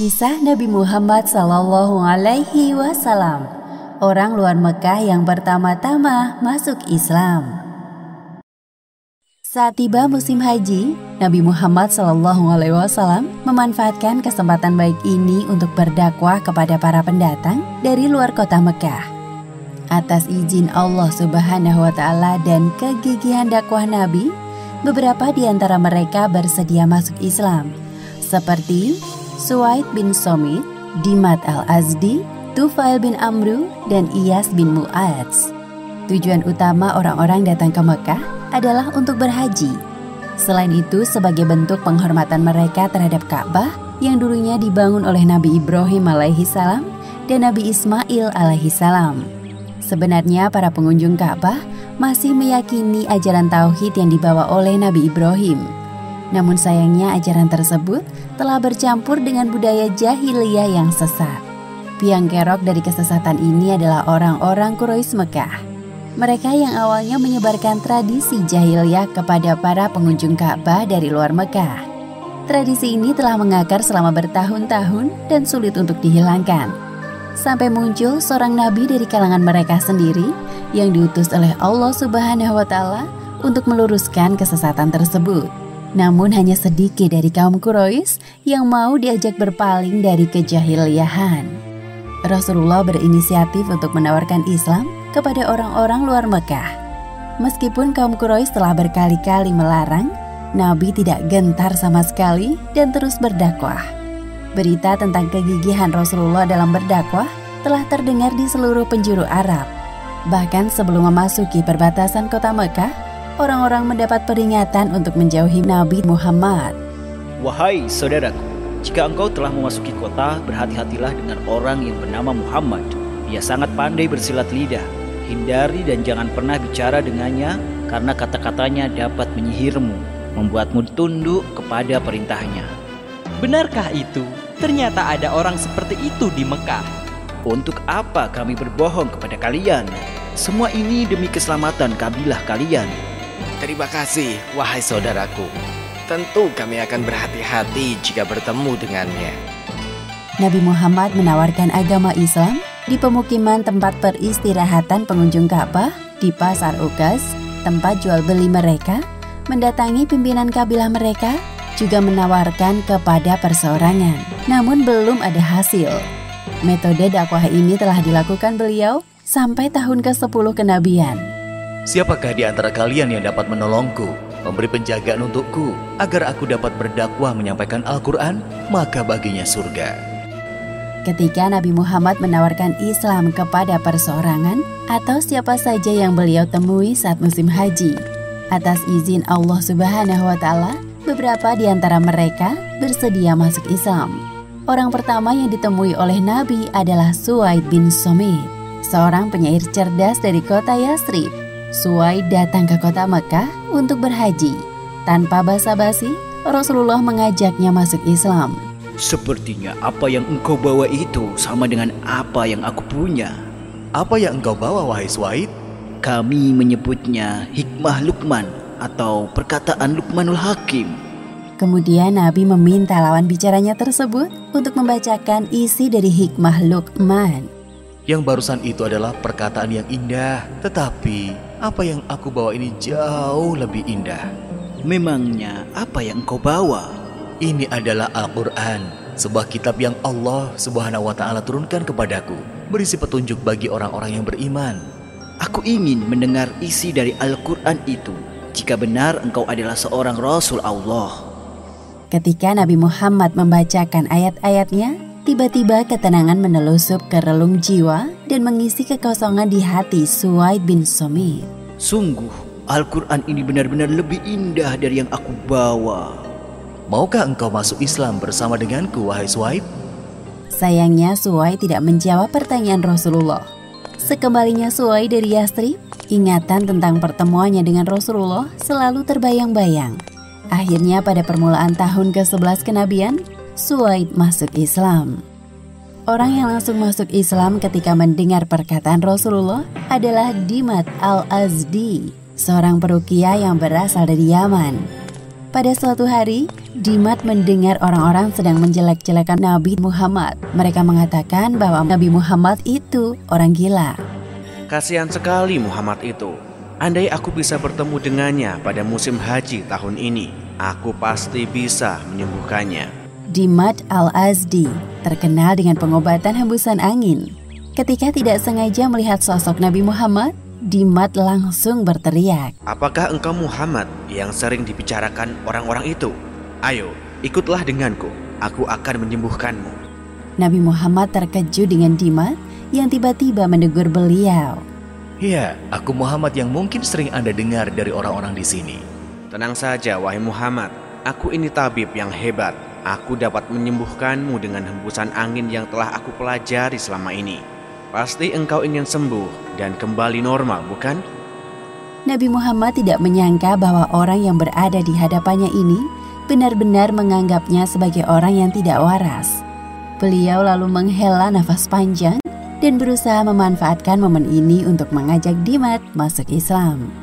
Kisah Nabi Muhammad Sallallahu Alaihi Wasallam, orang luar Mekah yang pertama-tama masuk Islam. Saat tiba musim haji, Nabi Muhammad Sallallahu Alaihi Wasallam memanfaatkan kesempatan baik ini untuk berdakwah kepada para pendatang dari luar kota Mekah. Atas izin Allah Subhanahu wa Ta'ala dan kegigihan dakwah Nabi, beberapa di antara mereka bersedia masuk Islam, seperti Suwaid bin Somit, Dimat al-Azdi, Tufail bin Amru, dan Iyas bin Mu'adz. Tujuan utama orang-orang datang ke Mekah adalah untuk berhaji. Selain itu, sebagai bentuk penghormatan mereka terhadap Ka'bah yang dulunya dibangun oleh Nabi Ibrahim alaihi salam dan Nabi Ismail alaihi salam. Sebenarnya para pengunjung Ka'bah masih meyakini ajaran tauhid yang dibawa oleh Nabi Ibrahim. Namun sayangnya ajaran tersebut telah bercampur dengan budaya jahiliyah yang sesat. Piang kerok dari kesesatan ini adalah orang-orang Quraisy Mekah. Mereka yang awalnya menyebarkan tradisi jahiliyah kepada para pengunjung Ka'bah dari luar Mekah. Tradisi ini telah mengakar selama bertahun-tahun dan sulit untuk dihilangkan. Sampai muncul seorang nabi dari kalangan mereka sendiri yang diutus oleh Allah Subhanahu wa taala untuk meluruskan kesesatan tersebut. Namun hanya sedikit dari kaum Quraisy yang mau diajak berpaling dari kejahiliahan. Rasulullah berinisiatif untuk menawarkan Islam kepada orang-orang luar Mekah. Meskipun kaum Quraisy telah berkali-kali melarang, Nabi tidak gentar sama sekali dan terus berdakwah. Berita tentang kegigihan Rasulullah dalam berdakwah telah terdengar di seluruh penjuru Arab. Bahkan sebelum memasuki perbatasan kota Mekah, orang-orang mendapat peringatan untuk menjauhi Nabi Muhammad. Wahai saudaraku, jika engkau telah memasuki kota, berhati-hatilah dengan orang yang bernama Muhammad. Ia sangat pandai bersilat lidah. Hindari dan jangan pernah bicara dengannya karena kata-katanya dapat menyihirmu, membuatmu tunduk kepada perintahnya. Benarkah itu? Ternyata ada orang seperti itu di Mekah. Untuk apa kami berbohong kepada kalian? Semua ini demi keselamatan kabilah kalian. Terima kasih, wahai saudaraku. Tentu kami akan berhati-hati jika bertemu dengannya. Nabi Muhammad menawarkan agama Islam di pemukiman tempat peristirahatan pengunjung Ka'bah di Pasar Ukas, tempat jual beli mereka, mendatangi pimpinan kabilah mereka, juga menawarkan kepada perseorangan. Namun belum ada hasil. Metode dakwah ini telah dilakukan beliau sampai tahun ke-10 kenabian. Siapakah di antara kalian yang dapat menolongku, memberi penjagaan untukku, agar aku dapat berdakwah menyampaikan Al-Quran, maka baginya surga. Ketika Nabi Muhammad menawarkan Islam kepada perseorangan atau siapa saja yang beliau temui saat musim haji, atas izin Allah Subhanahu wa Ta'ala, beberapa di antara mereka bersedia masuk Islam. Orang pertama yang ditemui oleh Nabi adalah Suwaid bin Somit, seorang penyair cerdas dari kota Yasrib Suai datang ke kota Mekah untuk berhaji. Tanpa basa-basi, Rasulullah mengajaknya masuk Islam. Sepertinya apa yang engkau bawa itu sama dengan apa yang aku punya. Apa yang engkau bawa, wahai Suaid? Kami menyebutnya hikmah Lukman atau perkataan Lukmanul Hakim. Kemudian Nabi meminta lawan bicaranya tersebut untuk membacakan isi dari hikmah Lukman. Yang barusan itu adalah perkataan yang indah, tetapi apa yang aku bawa ini jauh lebih indah. Memangnya apa yang kau bawa? Ini adalah Al-Quran, sebuah kitab yang Allah subhanahu wa ta'ala turunkan kepadaku, berisi petunjuk bagi orang-orang yang beriman. Aku ingin mendengar isi dari Al-Quran itu, jika benar engkau adalah seorang Rasul Allah. Ketika Nabi Muhammad membacakan ayat-ayatnya, tiba-tiba ketenangan menelusup ke relung jiwa dan mengisi kekosongan di hati Suwaid bin Somit. Sungguh, Al-Quran ini benar-benar lebih indah dari yang aku bawa. Maukah engkau masuk Islam bersama denganku, wahai Suwaid? Sayangnya Suwaid tidak menjawab pertanyaan Rasulullah. Sekembalinya Suwaid dari Yastri, ingatan tentang pertemuannya dengan Rasulullah selalu terbayang-bayang. Akhirnya pada permulaan tahun ke-11 kenabian, Suwaid masuk Islam. Orang yang langsung masuk Islam ketika mendengar perkataan Rasulullah adalah Dimat al-Azdi, seorang perukia yang berasal dari Yaman. Pada suatu hari, Dimat mendengar orang-orang sedang menjelek-jelekan Nabi Muhammad. Mereka mengatakan bahwa Nabi Muhammad itu orang gila. Kasihan sekali Muhammad itu. Andai aku bisa bertemu dengannya pada musim haji tahun ini, aku pasti bisa menyembuhkannya. Dimat Al-Azdi terkenal dengan pengobatan hembusan angin. Ketika tidak sengaja melihat sosok Nabi Muhammad, Dimat langsung berteriak. Apakah engkau Muhammad yang sering dibicarakan orang-orang itu? Ayo, ikutlah denganku. Aku akan menyembuhkanmu. Nabi Muhammad terkejut dengan Dimat yang tiba-tiba menegur beliau. Ya, aku Muhammad yang mungkin sering Anda dengar dari orang-orang di sini. Tenang saja, wahai Muhammad. Aku ini tabib yang hebat. Aku dapat menyembuhkanmu dengan hembusan angin yang telah aku pelajari selama ini. Pasti engkau ingin sembuh dan kembali normal, bukan? Nabi Muhammad tidak menyangka bahwa orang yang berada di hadapannya ini benar-benar menganggapnya sebagai orang yang tidak waras. Beliau lalu menghela nafas panjang dan berusaha memanfaatkan momen ini untuk mengajak Dimat masuk Islam.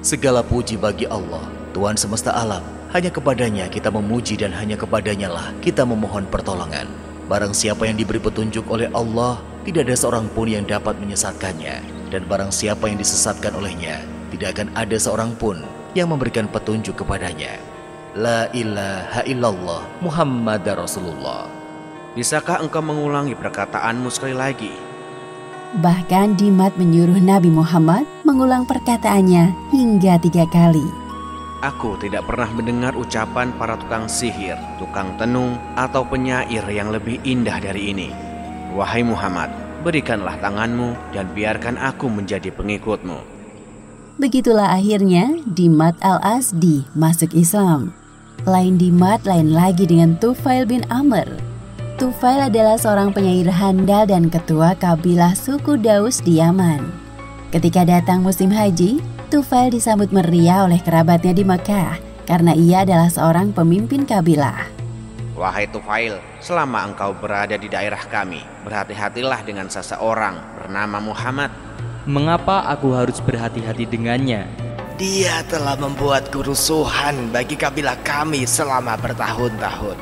Segala puji bagi Allah, Tuhan semesta alam. Hanya kepadanya kita memuji dan hanya kepadanya lah kita memohon pertolongan. Barang siapa yang diberi petunjuk oleh Allah, tidak ada seorang pun yang dapat menyesatkannya. Dan barang siapa yang disesatkan olehnya, tidak akan ada seorang pun yang memberikan petunjuk kepadanya. La ilaha illallah Muhammad Rasulullah. Bisakah engkau mengulangi perkataanmu sekali lagi? Bahkan Dimat menyuruh Nabi Muhammad mengulang perkataannya hingga tiga kali. Aku tidak pernah mendengar ucapan para tukang sihir, tukang tenung, atau penyair yang lebih indah dari ini. Wahai Muhammad, berikanlah tanganmu dan biarkan aku menjadi pengikutmu. Begitulah akhirnya Dimat al-Asdi masuk Islam. Lain Dimat lain lagi dengan Tufail bin Amr Tufail adalah seorang penyair handal dan ketua kabilah suku Daus di Yaman. Ketika datang musim haji, Tufail disambut meriah oleh kerabatnya di Mekah karena ia adalah seorang pemimpin kabilah. Wahai Tufail, selama engkau berada di daerah kami, berhati-hatilah dengan seseorang bernama Muhammad. Mengapa aku harus berhati-hati dengannya? Dia telah membuat kerusuhan bagi kabilah kami selama bertahun-tahun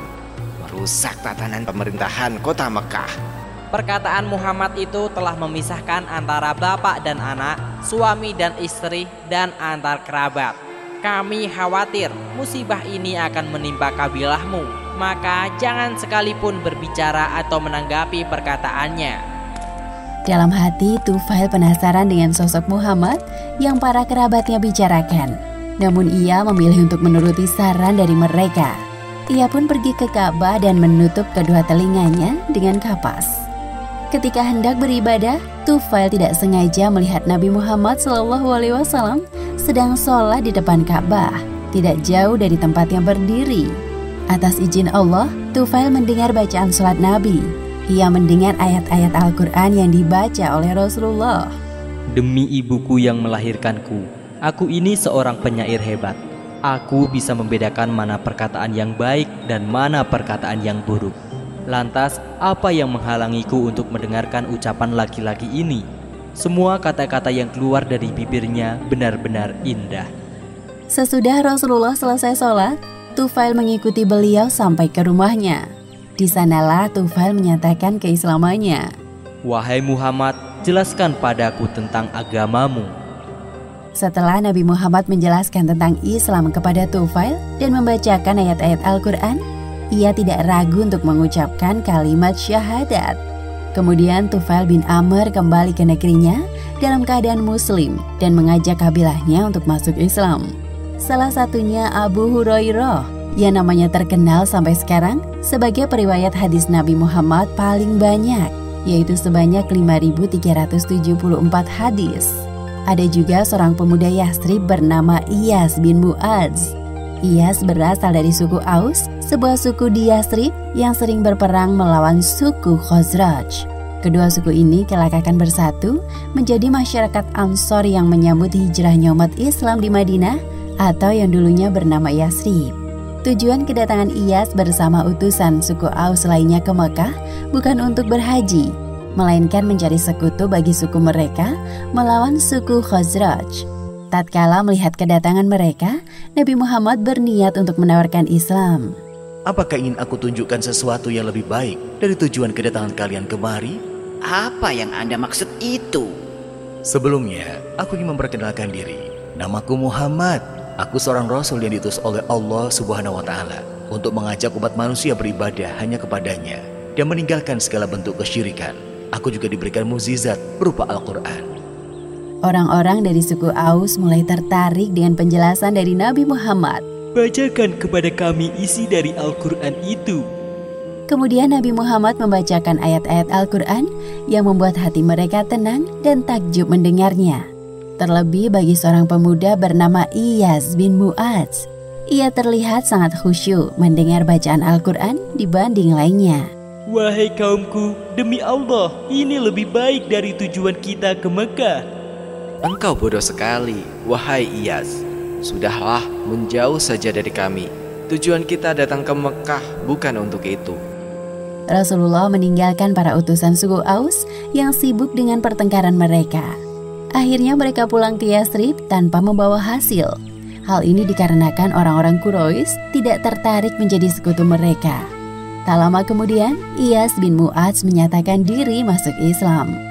merusak tatanan pemerintahan kota Mekah. Perkataan Muhammad itu telah memisahkan antara bapak dan anak, suami dan istri, dan antar kerabat. Kami khawatir musibah ini akan menimpa kabilahmu, maka jangan sekalipun berbicara atau menanggapi perkataannya. Dalam hati, Tufail penasaran dengan sosok Muhammad yang para kerabatnya bicarakan. Namun ia memilih untuk menuruti saran dari mereka. Ia pun pergi ke Ka'bah dan menutup kedua telinganya dengan kapas. Ketika hendak beribadah, Tufail tidak sengaja melihat Nabi Muhammad SAW sedang sholat di depan Ka'bah, tidak jauh dari tempat yang berdiri. Atas izin Allah, Tufail mendengar bacaan sholat Nabi. Ia mendengar ayat-ayat Al-Quran yang dibaca oleh Rasulullah. Demi ibuku yang melahirkanku, aku ini seorang penyair hebat. Aku bisa membedakan mana perkataan yang baik dan mana perkataan yang buruk. Lantas, apa yang menghalangiku untuk mendengarkan ucapan laki-laki ini? Semua kata-kata yang keluar dari bibirnya benar-benar indah. Sesudah Rasulullah selesai sholat, Tufail mengikuti beliau sampai ke rumahnya. Di sanalah Tufail menyatakan keislamannya. Wahai Muhammad, jelaskan padaku tentang agamamu. Setelah Nabi Muhammad menjelaskan tentang Islam kepada Tufail dan membacakan ayat-ayat Al-Quran, ia tidak ragu untuk mengucapkan kalimat syahadat. Kemudian Tufail bin Amr kembali ke negerinya dalam keadaan muslim dan mengajak kabilahnya untuk masuk Islam. Salah satunya Abu Hurairah yang namanya terkenal sampai sekarang sebagai periwayat hadis Nabi Muhammad paling banyak, yaitu sebanyak 5.374 hadis. Ada juga seorang pemuda Yastrib bernama Iyas bin Mu'adz. Iyas berasal dari suku Aus, sebuah suku di Yastrib yang sering berperang melawan suku Khosraj. Kedua suku ini kelak akan bersatu menjadi masyarakat Ansor yang menyambut hijrahnya umat Islam di Madinah atau yang dulunya bernama Yasrib. Tujuan kedatangan Iyas bersama utusan suku Aus lainnya ke Mekah bukan untuk berhaji, melainkan mencari sekutu bagi suku mereka melawan suku Khazraj. Tatkala melihat kedatangan mereka, Nabi Muhammad berniat untuk menawarkan Islam. Apakah ingin aku tunjukkan sesuatu yang lebih baik dari tujuan kedatangan kalian kemari? Apa yang Anda maksud itu? Sebelumnya, aku ingin memperkenalkan diri. Namaku Muhammad. Aku seorang rasul yang diutus oleh Allah Subhanahu wa taala untuk mengajak umat manusia beribadah hanya kepadanya dan meninggalkan segala bentuk kesyirikan. Aku juga diberikan mukjizat berupa Al-Qur'an. Orang-orang dari suku Aus mulai tertarik dengan penjelasan dari Nabi Muhammad. Bacakan kepada kami isi dari Al-Quran itu. Kemudian Nabi Muhammad membacakan ayat-ayat Al-Quran yang membuat hati mereka tenang dan takjub mendengarnya. Terlebih bagi seorang pemuda bernama Iyaz bin Mu'adz. Ia terlihat sangat khusyuk mendengar bacaan Al-Quran dibanding lainnya. Wahai kaumku, demi Allah, ini lebih baik dari tujuan kita ke Mekah. Engkau bodoh sekali, wahai Iyas. Sudahlah, menjauh saja dari kami. Tujuan kita datang ke Mekah bukan untuk itu. Rasulullah meninggalkan para utusan suku Aus yang sibuk dengan pertengkaran mereka. Akhirnya mereka pulang ke Yasrib tanpa membawa hasil. Hal ini dikarenakan orang-orang Quraisy tidak tertarik menjadi sekutu mereka. Tak lama kemudian, Iyas bin Mu'adz menyatakan diri masuk Islam.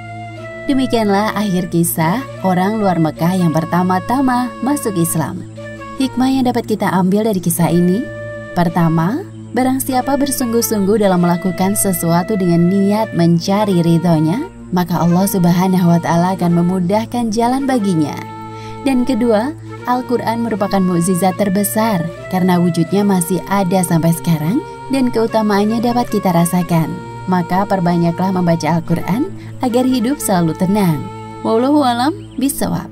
Demikianlah akhir kisah orang luar Mekah yang pertama-tama masuk Islam. Hikmah yang dapat kita ambil dari kisah ini, pertama, barang siapa bersungguh-sungguh dalam melakukan sesuatu dengan niat mencari ridhonya, maka Allah Subhanahu wa Ta'ala akan memudahkan jalan baginya. Dan kedua, Al-Quran merupakan mukjizat terbesar karena wujudnya masih ada sampai sekarang dan keutamaannya dapat kita rasakan. Maka perbanyaklah membaca Al-Quran agar hidup selalu tenang. Wallahu alam bisawab.